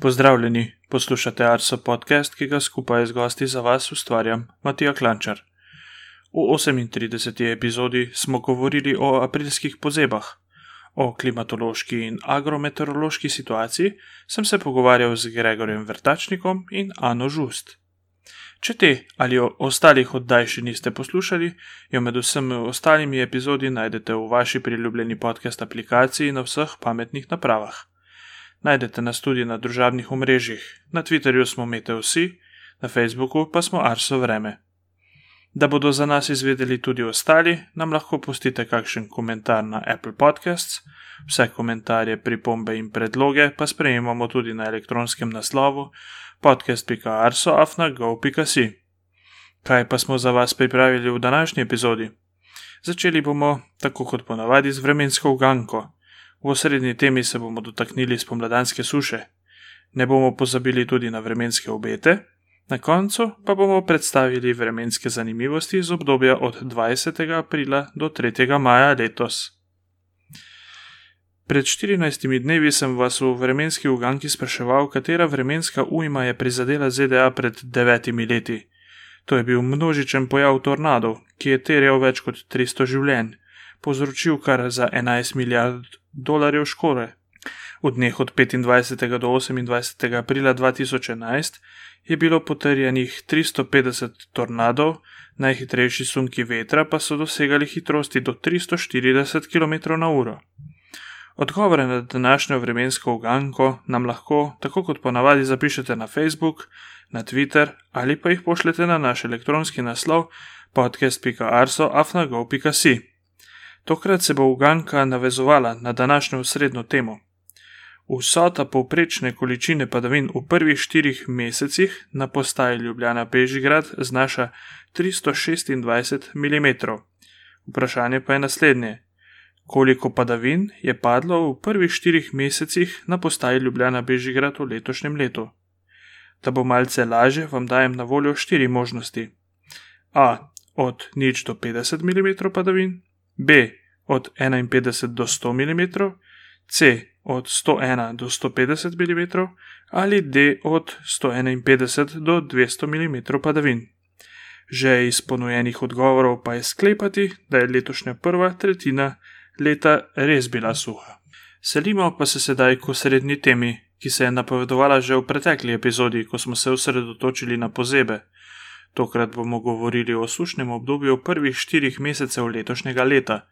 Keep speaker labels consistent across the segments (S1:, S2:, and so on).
S1: Pozdravljeni, poslušate Arso podcast, ki ga skupaj z gosti za vas ustvarjam Matija Klančar. V 38. epizodi smo govorili o aprilskih pozebah. O klimatološki in agrometeorološki situaciji sem se pogovarjal z Gregorjem Vrtačnikom in Ano Žust. Če te ali ostalih oddaj še niste poslušali, jo med vsemi ostalimi epizodi najdete v vaši priljubljeni podcast aplikaciji na vseh pametnih napravah. Najdete nas tudi na družabnih omrežjih, na Twitterju smo Mete vsi, na Facebooku pa smo Arso Vreme. Da bodo za nas izvedeli tudi ostali, nam lahko pustite kakšen komentar na Apple Podcasts, vse komentarje, pripombe in predloge pa sprejemamo tudi na elektronskem naslovu podcast.arso.afna.go.si. Kaj pa smo za vas pripravili v današnji epizodi? Začeli bomo, tako kot ponavadi, z vremensko uganko. V osrednji temi se bomo dotaknili spomladanske suše, ne bomo pozabili tudi na vremenske obete, na koncu pa bomo predstavili vremenske zanimivosti iz obdobja od 20. aprila do 3. maja letos. Pred 14 dnevi sem vas v vremenski uganki spraševal, katera vremenska ujma je prizadela ZDA pred devetimi leti. To je bil množičen pojav tornadov, ki je terjal več kot 300 življenj, povzročil kar za 11 milijard dolarjev škode. V dneh od 25. do 28. aprila 2011 je bilo potrjenih 350 tornadov, najhitrejši sunki vetra pa so dosegali hitrosti do 340 km/h. Odgovore na današnjo vremensko uganko nam lahko, tako kot ponavadi, zapišete na Facebook, na Twitter ali pa jih pošljete na naš elektronski naslov podcast.arso.afnago.si. Tokrat se bo uganka navezovala na današnjo srednjo temo. Vsota povprečne količine padavin v prvih štirih mesecih na postaji Ljubljana Bežigrad znaša 326 mm. Vprašanje pa je naslednje: koliko padavin je padlo v prvih štirih mesecih na postaji Ljubljana Bežigrad v letošnjem letu? Da bo malce lažje, vam dajem na voljo štiri možnosti: A. Od nič do 50 mm padavin, B od 51 do 100 mm, C od 101 do 150 mm ali D od 151 do 200 mm padavin. Že iz ponujenih odgovorov pa je sklepati, da je letošnja prva tretjina leta res bila suha. Selimo pa se sedaj k srednji temi, ki se je napovedovala že v pretekli epizodi, ko smo se osredotočili na pozebe. Tokrat bomo govorili o sušnem obdobju prvih štirih mesecev letošnjega leta.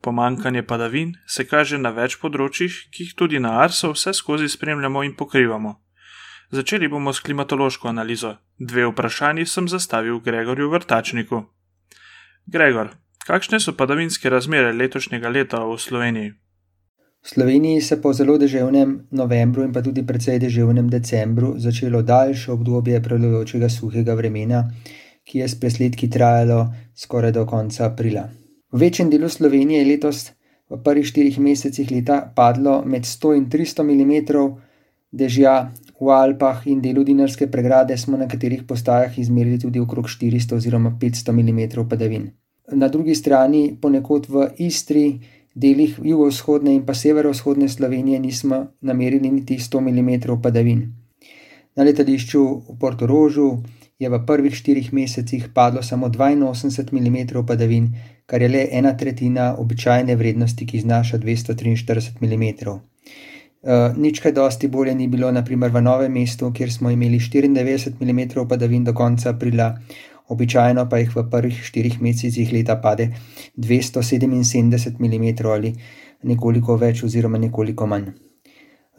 S1: Pomankanje padavin se kaže na več področjih, ki jih tudi na Arso vse skozi spremljamo in pokrivamo. Začeli bomo s klimatološko analizo. Dve vprašanji sem zastavil Gregorju Vrtačniku. Gregor, kakšne so padavinske razmere letošnjega leta v Sloveniji?
S2: V Sloveniji se po zelo deževnem novembru in pa tudi precej deževnem decembru začelo daljše obdobje prevladujočega suhega vremena, ki je s presledki trajalo skoraj do konca aprila. V večjem delu Slovenije je letos v prvih štirih mesecih leta padlo med 100 in 300 mm dežja, v Alpah in delu Dinarske pregrade smo na nekaterih postajah izmerili tudi okrog 400 oziroma 500 mm padavin. Na drugi strani, ponekod v Istri, delih jugovzhodne in pa severovzhodne Slovenije nismo namerili niti 100 mm padavin. Na letališču v Portorožu je v prvih štirih mesecih padlo samo 82 mm padavin, kar je le ena tretjina običajne vrednosti, ki znaša 243 mm. Uh, nič kaj dosti bolje ni bilo, naprimer v Novem mestu, kjer smo imeli 94 mm padavin do konca aprila, običajno pa jih v prvih štirih mesecih leta pade 277 mm ali nekoliko več oziroma nekoliko manj.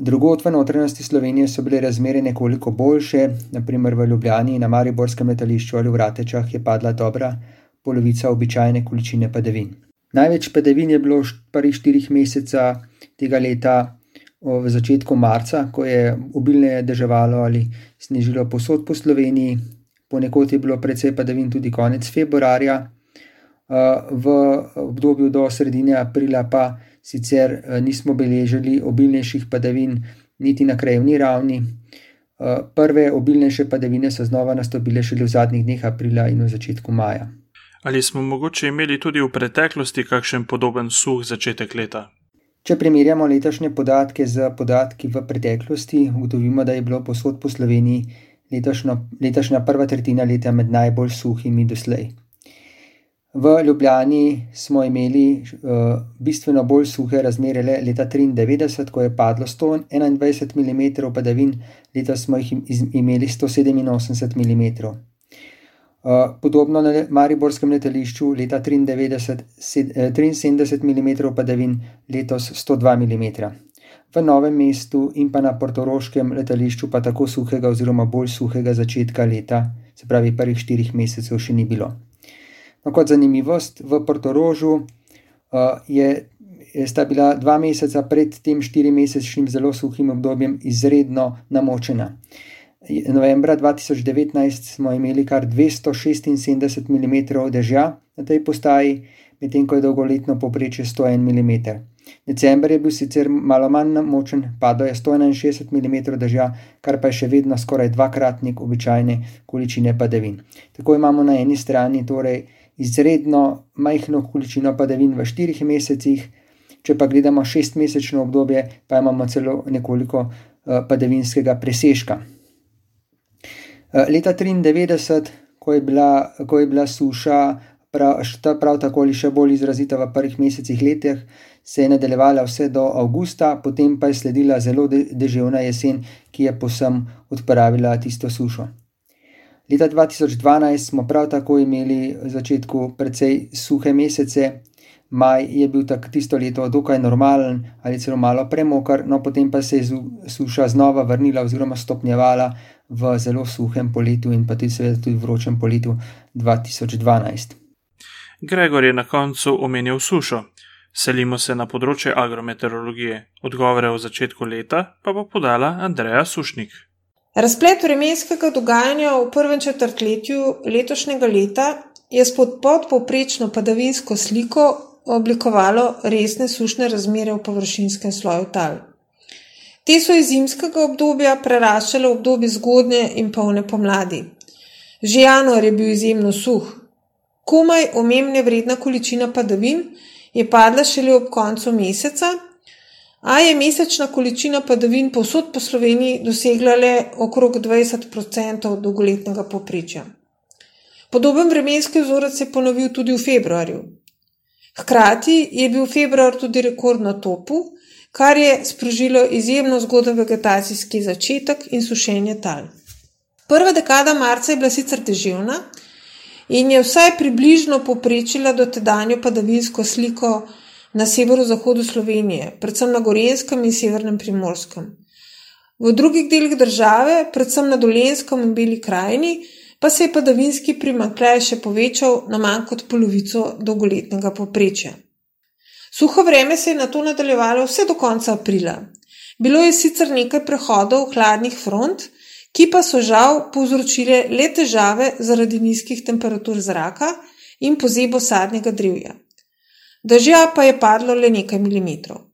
S2: Drugot v notranjosti Slovenije so bile razmere nekoliko boljše, naprimer v Ljubljani na Mariborskem letališču ali v Ratečah je padla dobra polovica običajne količine padavin. Največ padavin je bilo v prvih štirih mesecih tega leta v začetku marca, ko je obilne deževalo ali snežilo posod po Sloveniji, ponekod je bilo precej padavin tudi konec februarja, v obdobju do sredine aprila pa sicer nismo beležili obilnejših padavin niti na krajevni ravni. Prve obilnejše padavine so znova nastopile šele v zadnjih dneh aprila in v začetku maja.
S1: Ali smo mogoče imeli tudi v preteklosti kakšen podoben suh začetek leta?
S2: Če primerjamo letošnje podatke z podatki v preteklosti, ugotovimo, da je bilo posod po Sloveniji letošnjo, letošnja prva tretjina leta med najbolj suhimi doslej. V Ljubljani smo imeli uh, bistveno bolj suhe razmere le leta 1993, ko je padlo 121 mm padavin, letos smo jih imeli 187 mm. Uh, podobno na Mariborskem letališču leta 1993 73 mm padavin, letos 102 mm. V Novem mestu in pa na Portoroškem letališču pa tako suhega oziroma bolj suhega začetka leta, se pravi prvih štirih mesecev, še ni bilo. No, kot zanimivost, v Portorožu uh, je, sta bila dva meseca pred tem štirimesečnim zelo suhim obdobjem izredno namočena. Novembra 2019 smo imeli kar 276 mm dežja na tej postaji, medtem ko je dolgoletno poprečje 101 mm. December je bil sicer malo manj močen, padlo je 161 mm dežja, kar pa je še vedno skoraj dvakratnik običajne količine padavin. Tako imamo na eni strani torej izredno majhno količino padavin v štirih mesecih, če pa gledamo šestmesečno obdobje, pa imamo celo nekoliko uh, padavinskega presežka. Eh, leta 1993, ko je bila, ko je bila suša prav, prav tako ali še bolj izrazita v prvih mesecih letih, se je nadaljevala vse do avgusta, potem pa je sledila zelo deževna jesen, ki je posem odpravila tisto sušo. Leta 2012 smo prav tako imeli v začetku precej suhe mesece, maj je bil tak tisto leto dokaj normalen ali celo malo premokar, no potem pa se je suša znova vrnila oziroma stopnjevala v zelo suhem poletju in pa tudi seveda tudi vročem poletju 2012.
S1: Gregor je na koncu omenil sušo. Selimo se na področje agrometeorologije. Odgovore o začetku leta pa bo podala Andreja Sušnik.
S3: Razplet vremenskega dogajanja v prvem četrtletju letošnjega leta je spod podpovprečno padavinsko sliko oblikovalo resne sušne razmere v površinskem sloju tal. Te so iz zimskega obdobja preraščale v obdobje zgodne in polne pomladi. Že januar je bil izjemno suh. Komaj omemne vredna količina padavin je padla šele ob koncu meseca, a je mesečna količina padavin povsod po Sloveniji dosegla le okrog 20% dolgoletnega poprečja. Podoben vremenski vzorec se je ponovil tudi v februarju. Hkrati je bil februar tudi rekordno topu, kar je sprožilo izjemno zgoden vegetacijski začetek in sušenje tal. Prva dekada marca je bila sicer deževna, in je vsaj približno poprečila dotedanjo padavinsko sliko na severozahodu Slovenije, predvsem na Gorenskem in Severnem primorskem. V drugih delih države, predvsem na Dolenskem in Beli krajini, pa se je padavinski primankljaj še povečal na manj kot polovico dolgoletnega poprečja. Suho vreme se je na to nadaljevalo vse do konca aprila. Bilo je sicer nekaj prehodov hladnih front, ki pa so žal povzročile le težave zaradi nizkih temperatur zraka in pozebo sadnega drevja. Dežja pa je padlo le nekaj milimetrov.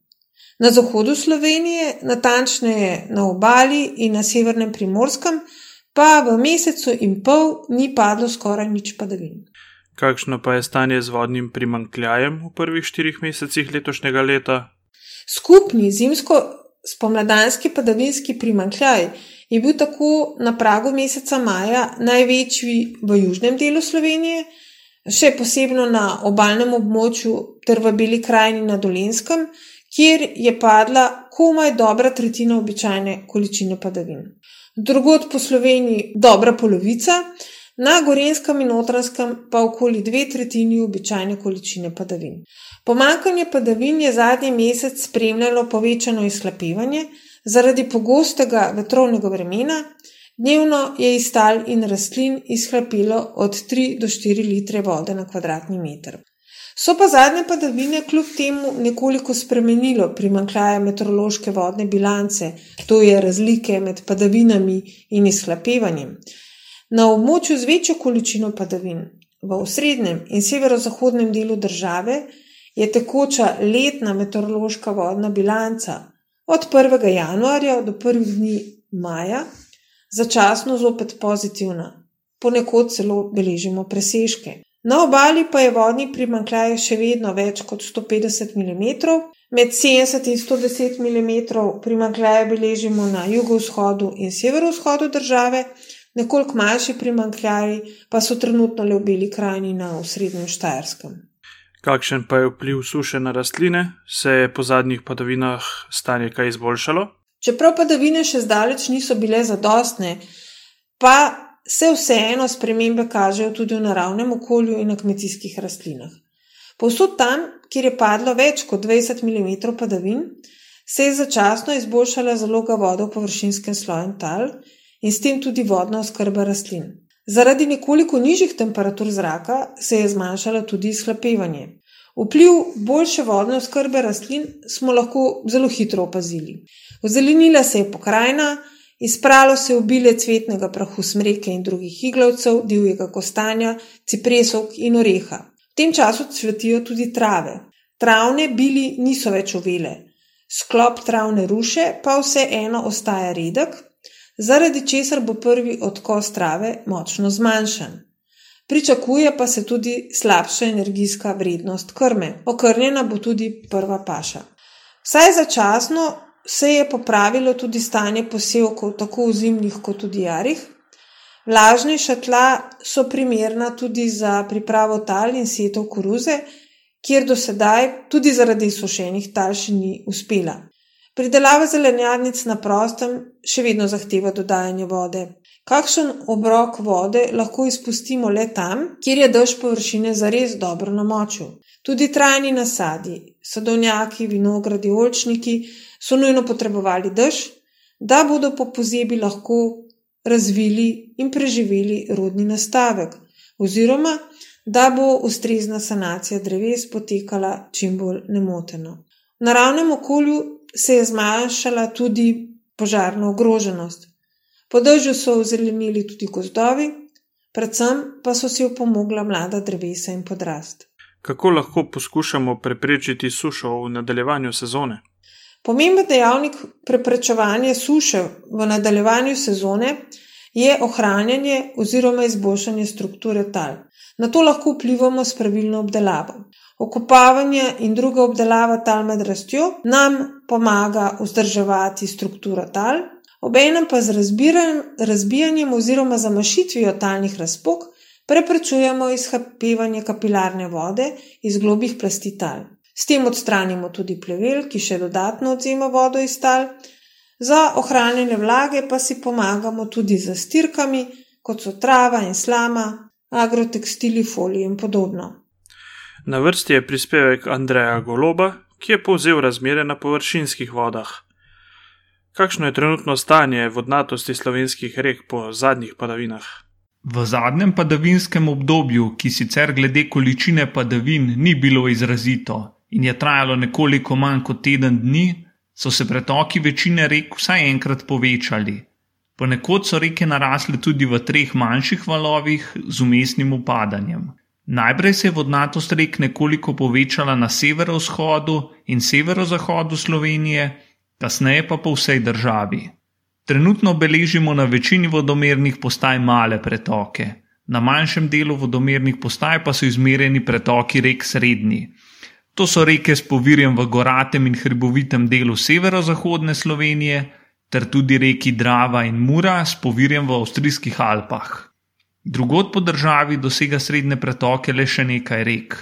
S3: Na zahodu Slovenije, natančneje na obali in na severnem primorskem, pa v mesecu in pol ni padlo skoraj nič padavin.
S1: Kakšno pa je stanje z vodnim primankljajem v prvih štirih mesecih letošnjega leta?
S3: Skupni zimsko-spomladanski padavinski primankljaj je bil tako na pragu meseca maja največji v južnem delu Slovenije, še posebno na obalnem območju ter v Beli krajini na Dolenskem, kjer je padla komaj dobra tretjina običajne količine padavin. Drugod po Sloveniji dobra polovica, na Gorenskem in Notranskem pa okoli dve tretjini običajne količine padavin. Pomankanje padavin je zadnji mesec spremljalo povečano izhlapevanje, Zaradi pogostega vetrovnega vremena dnevno je iz tal in rastlin izhlapilo od 3 do 4 litre vode na kvadratni meter. So pa zadnje padavine kljub temu nekoliko spremenilo primankljaje meteorološke vodne bilance, to je razlike med padavinami in izhlapevanjem. Na območju z večjo količino padavin, v osrednjem in severozahodnem delu države, je tekoča letna meteorološka vodna bilanca od 1. januarja do 1. dni maja, začasno zopet pozitivna, ponekod celo beležimo presežke. Na obali pa je vodni primankljaj še vedno več kot 150 mm, Med 70 in 110 mm primankljaja beležimo na jugovzhodu in severovzhodu države, nekoliko manjši primankljaji pa so trenutno le v Beli krajini na srednjem Štajerskem.
S1: Kakšen pa je vpliv suše na rastline, se je po zadnjih padavinah stanje kaj izboljšalo?
S3: Čeprav padavine še zdaleč niso bile zadostne, pa se vseeno spremembe kažejo tudi v naravnem okolju in na kmetijskih rastlinah. Povsod tam, kjer je padlo več kot 20 mm padavin, se je začasno izboljšala zaloga vode v površinskem sloju tal in s tem tudi vodna oskrba rastlin. Zaradi nekoliko nižjih temperatur zraka se je zmanjšalo tudi izhlapevanje. Vpliv boljše vodne oskrbe rastlin smo lahko zelo hitro opazili. Ozelenila se je pokrajina, izpralo se je obile cvetnega prahu smreke in drugih iglavcev, divjega kostanja, cipresov in oreha tem času cvetijo tudi trave. Travne bili niso več ovele, sklop travne ruše pa vseeno ostaja redek, zaradi česar bo prvi odkos trave močno zmanjšan. Pričakuje pa se tudi slabša energijska vrednost krme, okrnjena bo tudi prva paša. Vsaj začasno se je popravilo tudi stanje posevkov, tako v zimnih kot tudi jarih, Vlažnejša tla so primerna tudi za pripravo tal in setov koruze, kjer do sedaj tudi zaradi sušenih tal še ni uspela. Pridelava zelenjadnic na prostem še vedno zahteva dodajanje vode. Kakšen obrok vode lahko izpustimo le tam, kjer je dež površine zares dobro namočil. Tudi trajni nasadi, sadovnjaki, vinogradi, olčniki so nujno potrebovali dež, da bodo po pozebi lahko razvili in preživeli rodni nastavek, oziroma da bo ustrezna sanacija dreves potekala čim bolj nemoteno. V naravnem okolju se je zmanjšala tudi požarna ogroženost. Po dežju so ozelenili tudi gozdovi, predvsem pa so si opomogla mlada drevesa in podrast.
S1: Kako lahko poskušamo preprečiti sušo v nadaljevanju sezone?
S3: Pomemben dejavnik preprečevanja suše v nadaljevanju sezone je ohranjanje oziroma izboljšanje strukture tal. Na to lahko vplivamo s pravilno obdelavo. Okopavanje in druga obdelava tal med rastjo nam pomaga vzdrževati strukturo tal, obenem pa z razbijanjem oziroma zamašitvijo talnih razpok preprečujemo izhapevanje kapilarne vode iz globih plasti tal. S tem odstranimo tudi plevel, ki še dodatno odzema vodo iz tal, za ohranjanje vlage pa si pomagamo tudi z stirkami, kot so trava in slama, agrotekstili, folij in podobno.
S1: Na vrsti je prispevek Andreja Goloba, ki je povzel razmere na površinskih vodah. Kakšno je trenutno stanje vodnatosti slovenskih rek po zadnjih padavinah?
S4: V zadnjem padavinskem obdobju, ki sicer glede količine padavin ni bilo izrazito, in je trajalo nekoliko manj kot teden dni, so se pretoki večine rek vsaj enkrat povečali. Ponekod so reke narasle tudi v treh manjših valovih z umestnim upadanjem. Najprej se je vodnatost rek nekoliko povečala na severovzhodu in severozahodu Slovenije, kasneje pa po vsej državi. Trenutno beležimo na večini vodomernih postaj male pretoke, na manjšem delu vodomernih postaj pa so izmerjeni pretoki rek srednji. To so reke s povirjem v goratem in hribovitem delu severozahodne Slovenije, ter tudi reki Drava in Mura s povirjem v avstrijskih Alpah. Drugod po državi dosega srednje pretoke le še nekaj rek.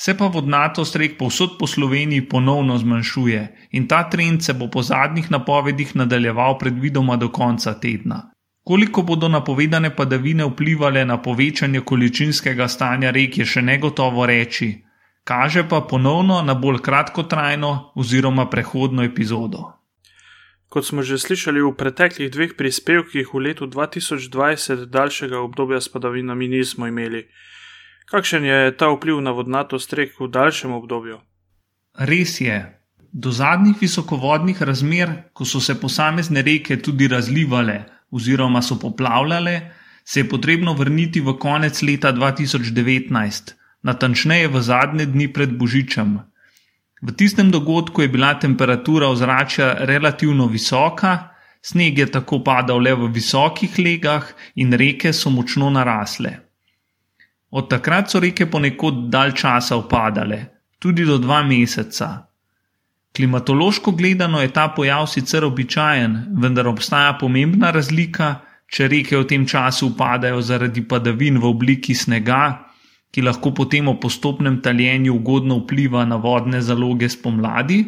S4: Se pa vodnatost rek povsod po Sloveniji ponovno zmanjšuje in ta trend se bo po zadnjih napovedih nadaljeval predvidoma do konca tedna. Koliko bodo napovedane padavine vplivali na povečanje količinskega stanja rek, je še negotovo reči kaže pa ponovno na bolj kratkotrajno oziroma prehodno epizodo.
S1: Kot smo že slišali v preteklih dveh prispevkih, v letu 2020 daljšega obdobja s padavinami nismo imeli. Kakšen je ta vpliv na vodnatost rek v daljšem obdobju?
S4: Res je. Do zadnjih visokovodnih razmer, ko so se posamezne reke tudi razlivale oziroma so poplavljale, se je potrebno vrniti v konec leta 2019, natančneje v zadnje dni pred Božičem. V tistem dogodku je bila temperatura ozračja relativno visoka, sneg je tako padal le v visokih legah in reke so močno narasle. Od takrat so reke ponekod dalj časa upadale, tudi do dva meseca. Klimatološko gledano je ta pojav sicer običajen, vendar obstaja pomembna razlika, če reke v tem času upadajo zaradi padavin v obliki snega, ki lahko potem o postopnem taljenju ugodno vpliva na vodne zaloge spomladi,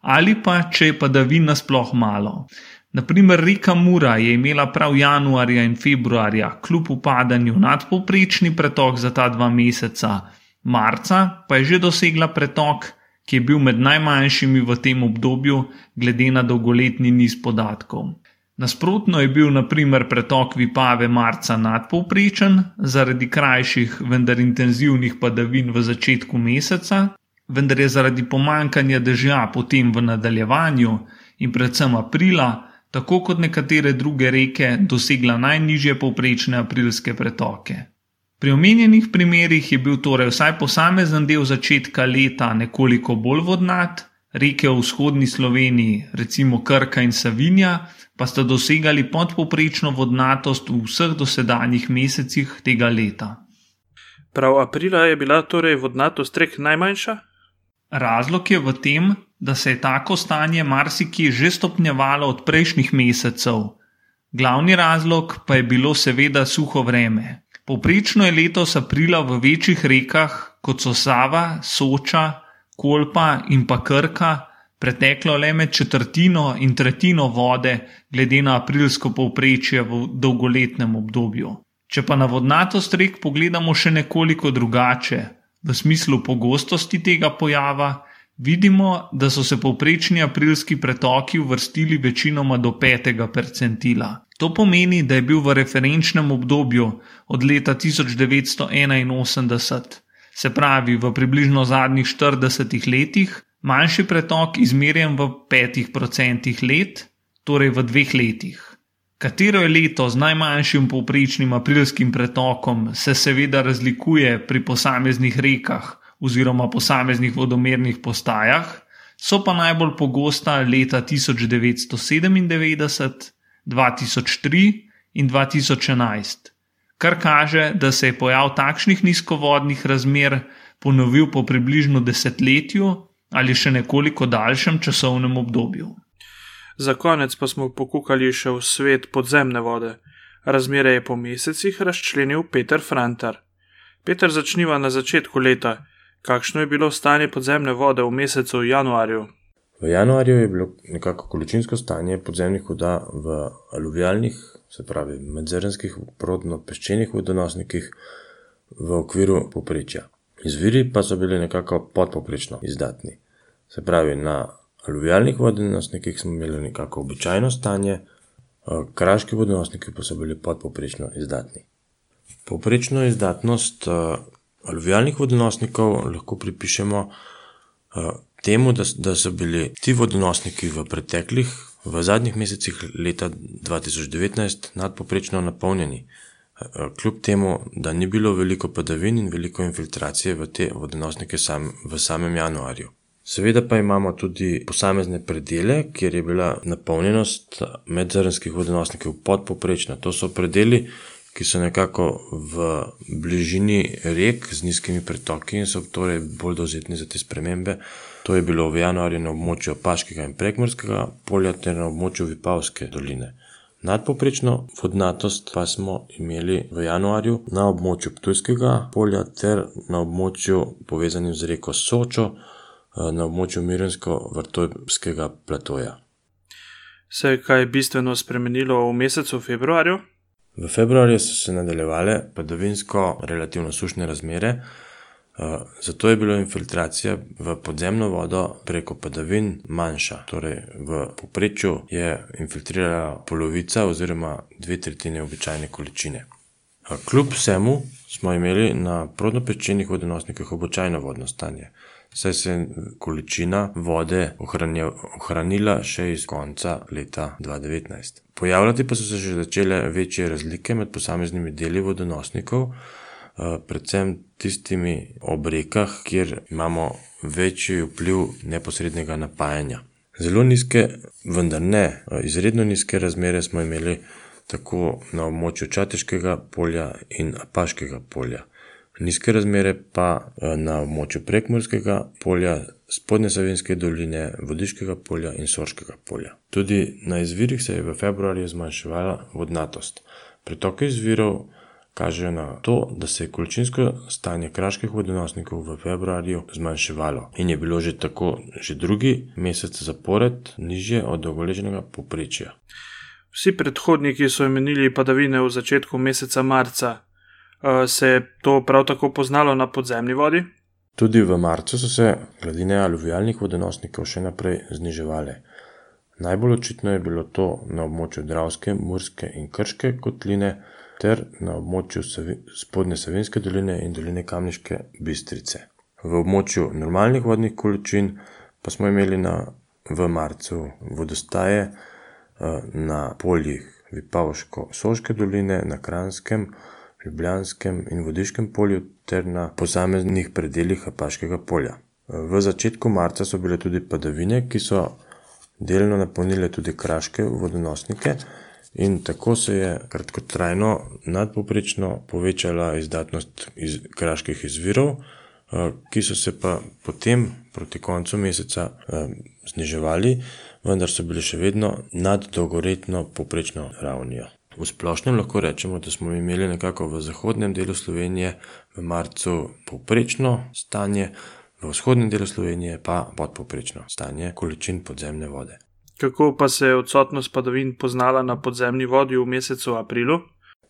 S4: ali pa če je padavin nasploh malo. Naprimer, reka Mura je imela prav januarja in februarja, kljub upadanju, nadpoprečni pretok za ta dva meseca, marca pa je že dosegla pretok, ki je bil med najmanjšimi v tem obdobju, glede na dolgoletni niz podatkov. Nasprotno je bil naprimer pretok Vipave marca nadpovprečen zaradi krajših, vendar intenzivnih padavin v začetku meseca, vendar je zaradi pomankanja dežja potem v nadaljevanju in predvsem aprila tako kot nekatere druge reke, dosegla najnižje povprečne aprilske pretoke. Pri omenjenih primerih je bil torej vsaj posamezen del začetka leta nekoliko bolj vodnat, reke v vzhodni Sloveniji, recimo Krka in Savinja, pa sta dosegali podpoprečno vodnatost v vseh dosedanjih mesecih tega leta.
S1: Prav aprila je bila torej vodnatost rek najmanjša?
S4: Razlog je v tem, da se je tako stanje marsikje že stopnjevalo od prejšnjih mesecev. Glavni razlog pa je bilo seveda suho vreme. Poprečno je letos aprila v večjih rekah, kot so Sava, Soča, Kolpa in pa Krka, preteklo le med četrtino in tretjino vode, glede na aprilsko povprečje v dolgoletnem obdobju. Če pa na vodnatost rek pogledamo še nekoliko drugače, v smislu pogostosti tega pojava, Vidimo, da so se povprečni aprilski pretoki uvrstili večinoma do petega percentila. To pomeni, da je bil v referenčnem obdobju od leta 1981, se pravi v približno zadnjih 40 letih, manjši pretok izmerjen v petih procentih let, torej v dveh letih. Katero je leto z najmanjšim povprečnim aprilskim pretokom, se seveda razlikuje pri posameznih rekah oziroma posameznih vodomernih postajah, so pa najbolj pogosta leta 1997, 2003 in 2011, kar kaže, da se je pojav takšnih nizkovodnih razmer ponovil po približno desetletju ali še nekoliko daljšem časovnem obdobju.
S1: Za konec pa smo pokukali še v svet podzemne vode. Razmere je po mesecih razčlenil Peter Frantar. Peter začniva na začetku leta. Kakšno je bilo stanje podzemne vode v mesecu januarju?
S5: V januarju je bilo nekako količinsko stanje podzemnih voda v aluvialnih, se pravi medzernskih, prodno-peščenih vodonosnikih v okviru poprečja. Izviri pa so bili nekako podpoprečno izdatni. Se pravi, na aluvialnih vodonosnikih smo imeli nekako običajno stanje, kraški vodonosniki pa so bili podpoprečno izdatni. Poprečno izdatnost aluvialnih vodonosnikov lahko pripišemo uh, temu, da, da so bili ti vodonosniki v preteklih, v zadnjih mesecih leta 2019 nadpoprečno napolnjeni. Uh, kljub temu, da ni bilo veliko padavin in veliko infiltracije v te vodonosnike sam, v samem januarju. Seveda pa imamo tudi posamezne predele, kjer je bila napolnjenost medzrnskih vodonosnikov podpoprečna. To so predeli, ki so nekako v bližini rek z nizkimi pretoki in so torej bolj dovzetni za te spremembe. To je bilo v januarju na območju Paškega in Prekmorskega polja ter na območju Vipavske doline. Nadpoprečno vodnatost pa smo imeli v januarju na območju Ptujskega polja ter na območju povezanim z reko Sočo eh, na območju Mirensko-Vrtojskega platoja.
S1: Se je kaj bistveno spremenilo v mesecu februarju?
S5: V februarju so se nadaljevale padavinsko relativno sušne razmere, eh, zato je bila infiltracija v podzemno vodo preko padavin manjša. Torej, v povprečju je infiltrirala polovica oziroma dve tretjine običajne količine. Kljub vsemu smo imeli na prodnopečenih vodonosnikih običajno vodno stanje saj se je količina vode ohranila še iz konca leta 2019. Pojavljati pa so se že začele večje razlike med posameznimi deli vodonosnikov, eh, predvsem tistimi ob rekah, kjer imamo večji vpliv neposrednega napajanja. Zelo nizke, vendar ne eh, izredno nizke razmere smo imeli tako na območju Čateškega polja in Apaškega polja. Nizke razmere pa eh, na območju prekmorskega polja, spodnje Savinske doline, Vodiškega polja in Sorškega polja. Tudi na izvirih se je v februarju zmanjševala vodnatost. Pretoke izvirov kažejo na to, da se je količinsko stanje kraških vodonosnikov v februarju zmanjševalo in je bilo že tako že drugi mesec zapored nižje od dolgoležnega poprečja.
S1: Vsi predhodniki so imenili padavine v začetku meseca marca. Eh, se je to prav tako poznalo na podzemni vodi?
S5: Tudi v marcu so se gladine aluvialnih vodonosnikov še naprej zniževale. Najbolj očitno je bilo to na območju Dravske, Murske in Krške kotline, ter na območju spodnje Savinske doline in doline Kamniške Bistrice. V območju normalnih vodnih količin pa smo imeli na, v marcu vodostaje eh, na poljih Vipavško-Soške doline, na Kranskem, Ljubljanskem in Vodiškem polju ter na posameznih predeljih Apaškega polja. V začetku marca so bile tudi padavine, ki so delno napolnile tudi kraške vodonosnike, In tako se je kratkotrajno nadpoprečno povečala izdatnost iz kraških izvirov, eh, ki so se pa potem proti koncu meseca eh, zniževali, vendar so bili še vedno nad dolgoretno poprečno ravnijo. V splošnem lahko rečemo, da smo imeli nekako v zahodnem delu Slovenije v marcu poprečno stanje, v vzhodnem delu Slovenije pa podpoprečno stanje količin podzemne vode.
S1: Kako pa se je odsotnost padavin poznala na podzemni vodi v mesecu aprilu?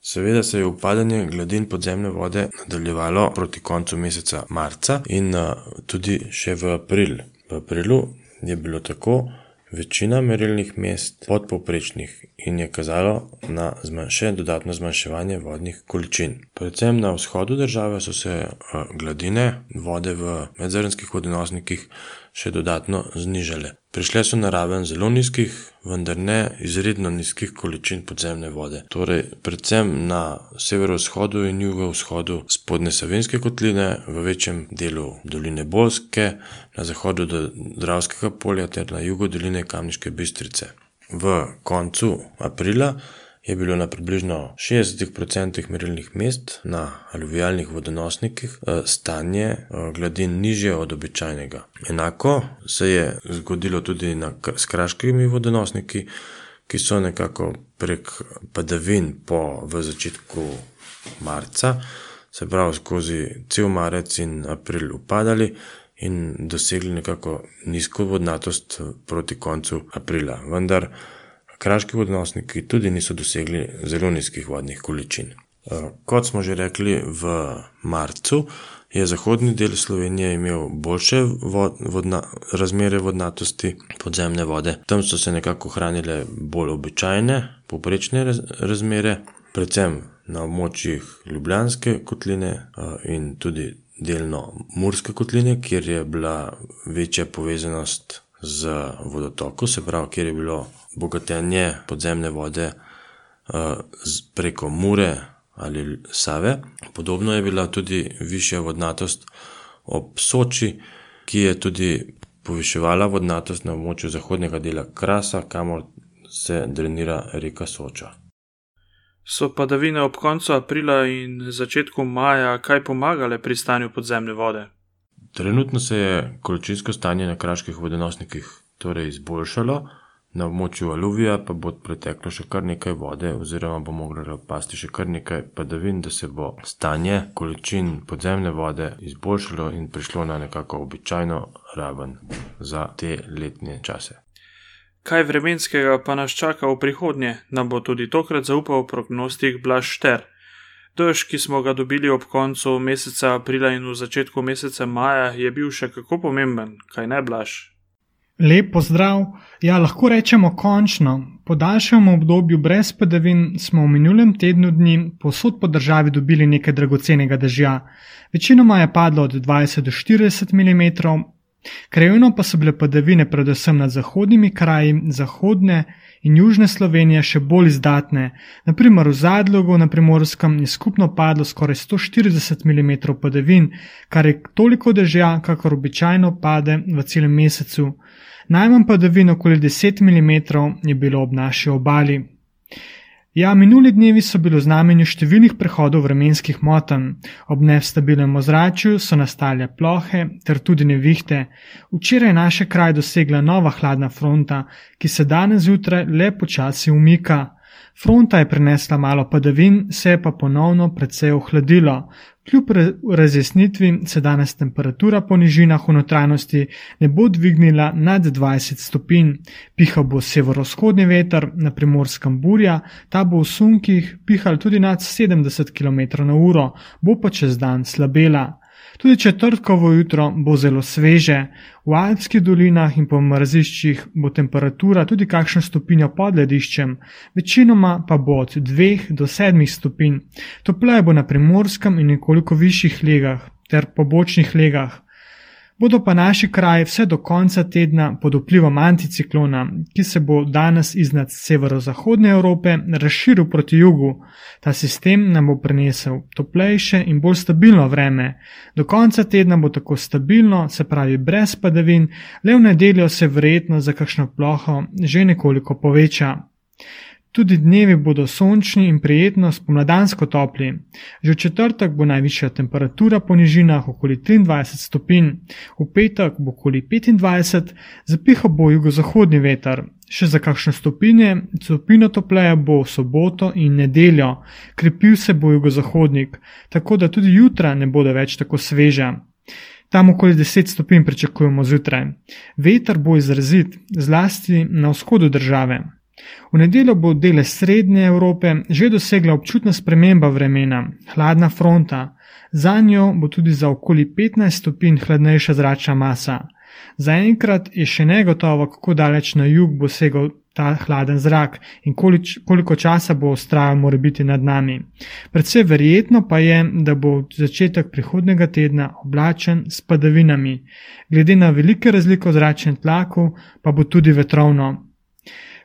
S5: Seveda se je upadanje gladin podzemne vode nadaljevalo proti koncu meseca marca in uh, tudi še v aprilu. V aprilu je bilo tako, večina merilnih mest podpoprečnih in je kazalo na še dodatno zmanjševanje vodnih količin. Predvsem na vzhodu države so se uh, gladine vode v medzrnskih vodonosnikih še dodatno znižale. Prišle so na raven zelo nizkih, vendar ne izredno nizkih količin podzemne vode. Torej, predvsem na severovzhodu in jugovzhodu spodne Savinske kotline, v večjem delu doline Bolske, na zahodu do Dravskega polja ter na jugu doline Kamniške Bistrice. V koncu aprila je bilo na približno 60% merilnih mest na aluvialnih vodonosnikih eh, stanje eh, gladin nižje od običajnega. Enako se je zgodilo tudi na skraškimi vodonosniki, ki so nekako prek padavin po v začetku marca, se pravi skozi cel marec in april upadali. In dosegli nekako nizko vodnatost proti koncu aprila. Vendar kraški vodonosniki tudi niso dosegli zelo nizkih vodnih količin. Eh, kot smo že rekli, v marcu je zahodni del Slovenije imel boljše vodna, razmere vodnatosti podzemne vode. Tam so se nekako ohranile bolj običajne, poprečne razmere, predvsem na območjih Ljubljanske kotline eh, in tudi delno Murske kotline, kjer je bila večja povezanost z vodotokom, se pravi, kjer je bilo bogatenje podzemne vode uh, preko Mure ali Save. Podobno je bila tudi višja vodnatost ob Soči, ki je tudi poviševala vodnatost na območju zahodnega dela Krasa, kamor se drenira reka Soča.
S1: So padavine ob koncu aprila in začetku maja kaj pomagale pri stanju podzemne vode?
S5: Trenutno se je količinsko stanje na kraških vodonosnikih torej izboljšalo, Na območju aluvija pa bo preteklo še kar nekaj vode, oziroma bo moglo pasti še kar nekaj padavin, da se bo stanje količin podzemne vode izboljšalo in prišlo na nekako običajno raven za te letne čase.
S1: Kaj vremenskega pa nas čaka v prihodnje, nam bo tudi tokrat zaupal prognostik Blaž Šter. Dež, ki smo ga dobili ob koncu meseca aprila in v začetku meseca maja, je bil še kako pomemben, kaj ne Blaž?
S6: Lep pozdrav. Ja, lahko rečemo končno. Po daljšem obdobju brez padavin smo v minulem tednu dni posod po državi dobili nekaj dragocenega dežja. Večinoma je padlo od 20 do 40 mm, krajino pa so bile padavine predvsem nad zahodnimi kraji, zahodne in južne Slovenije še bolj izdatne. Naprimer v Zadlogu na primorskem je skupno padlo skoraj 140 mm padavin, kar je toliko dežja, kakor običajno pade v celem mesecu najmanj padavin okoli 10 mm je bilo ob naši obali. Ja, minuli dnevi so bili v znamenju številnih prehodov vremenskih motenj. Ob nestabilnem ozračju so nastale plohe ter tudi nevihte. Včeraj je naše kraj dosegla nova hladna fronta, ki se danes zjutraj le počasi umika. Fronta je prinesla malo padavin, se je pa ponovno precej ohladilo. Kljub razjasnitvi se danes temperatura po nižinah v notranjosti ne bo dvignila nad 20 stopinj. Pihal bo severovzhodni veter, na primorskem burja, ta bo v sunkih pihal tudi nad 70 km/h, bo pa čez dan slabela. Tudi četrtkovo jutro bo zelo sveže, v alpskih dolinah in po mrziščih bo temperatura tudi kakšno stopinjo pod lediščem, večinoma pa bo od 2 do 7 stopinj. Topleje bo na primorskem in nekoliko višjih legah ter pobočnih legah bodo pa naši kraji vse do konca tedna pod vplivom anticiklona, ki se bo danes iznad severozahodne Evrope razširil proti jugu. Ta sistem nam bo prinesel toplejše in bolj stabilno vreme. Do konca tedna bo tako stabilno, se pravi brez padavin, le v nedeljo se verjetno za kakšno ploho že nekoliko poveča. Tudi dnevi bodo sončni in prijetno spomladansko topli. Že v četrtek bo najvišja temperatura po nižinah okoli 23 stopinj, v petek bo okoli 25, zapihal bo jugozahodni veter. Še za kakšno stopinje, stopino topleje bo v soboto in nedeljo, krepil se bo jugozahodnik, tako da tudi jutra ne bodo več tako sveža. Tam okoli 10 stopinj pričakujemo zjutraj. Veter bo izrazit, zlasti na vzhodu države. V nedeljo bo dele srednje Evrope že dosegla občutna sprememba vremena, hladna fronta, za njo bo tudi za okoli 15 stopinj hladnejša zračna masa. Zaenkrat je še negotovo, kako daleč na jug bo segel ta hladen zrak in količ, koliko časa bo ustrajal mora biti nad nami. Predvsej verjetno pa je, da bo začetek prihodnega tedna oblačen s padavinami. Glede na velike razlike v zračnem tlaku pa bo tudi vetrovno.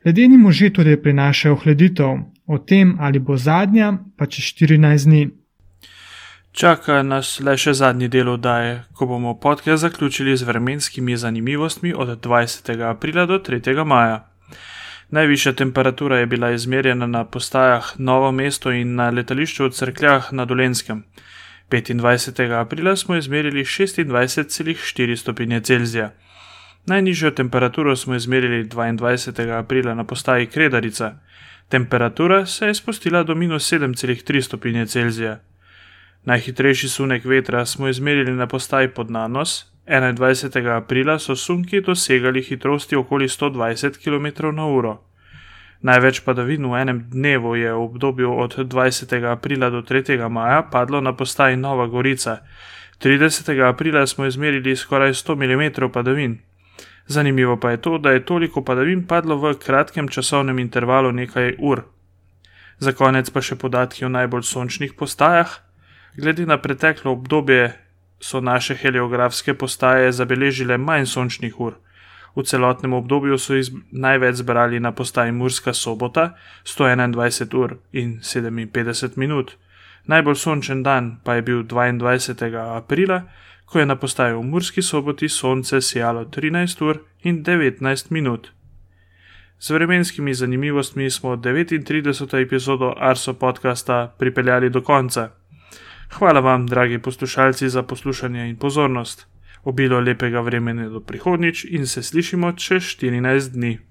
S6: Ledeni možje tudi prinašajo hladitev, o tem ali bo zadnja, pa čez 14 dni.
S1: Čaka nas le še zadnji del oddaje, ko bomo podcast zaključili z vremenskimi zanimivostmi od 20. aprila do 3. maja. Najvišja temperatura je bila izmerjena na postajah Novo mesto in na letališču v Cerkljah na Dolenskem. 25. aprila smo izmerili 26,4 stopinje Celzija. Najnižjo temperaturo smo izmerili 22. aprila na postaji Kredarica. Temperatura se je spustila do minus 7,3 stopinje Celzija. Najhitrejši sunek vetra smo izmerili na postaji Podnanos. 21. aprila so sunki dosegali hitrosti okoli 120 km/h. Največ padavin v enem dnevu je v obdobju od 20. aprila do 3. maja padlo na postaji Nova Gorica. 30. aprila smo izmerili skoraj 100 mm padavin. Zanimivo pa je to, da je toliko padavin padlo v kratkem časovnem intervalu nekaj ur. Za konec pa še podatki o najbolj sončnih postajah. Glede na preteklo obdobje so naše heliografske postaje zabeležile manj sončnih ur. V celotnem obdobju so jih največ zbrali na postaji Murska sobota 121 ur in 57 minut. Najbolj sončen dan pa je bil 22. aprila, ko je na postaju v Murski soboti sonce sijalo 13 ur in 19 minut. Z vremenskimi zanimivostmi smo 39. epizodo Arso podcasta pripeljali do konca. Hvala vam, dragi poslušalci, za poslušanje in pozornost. Obilo lepega vremena do prihodnič in se slišimo čez 14 dni.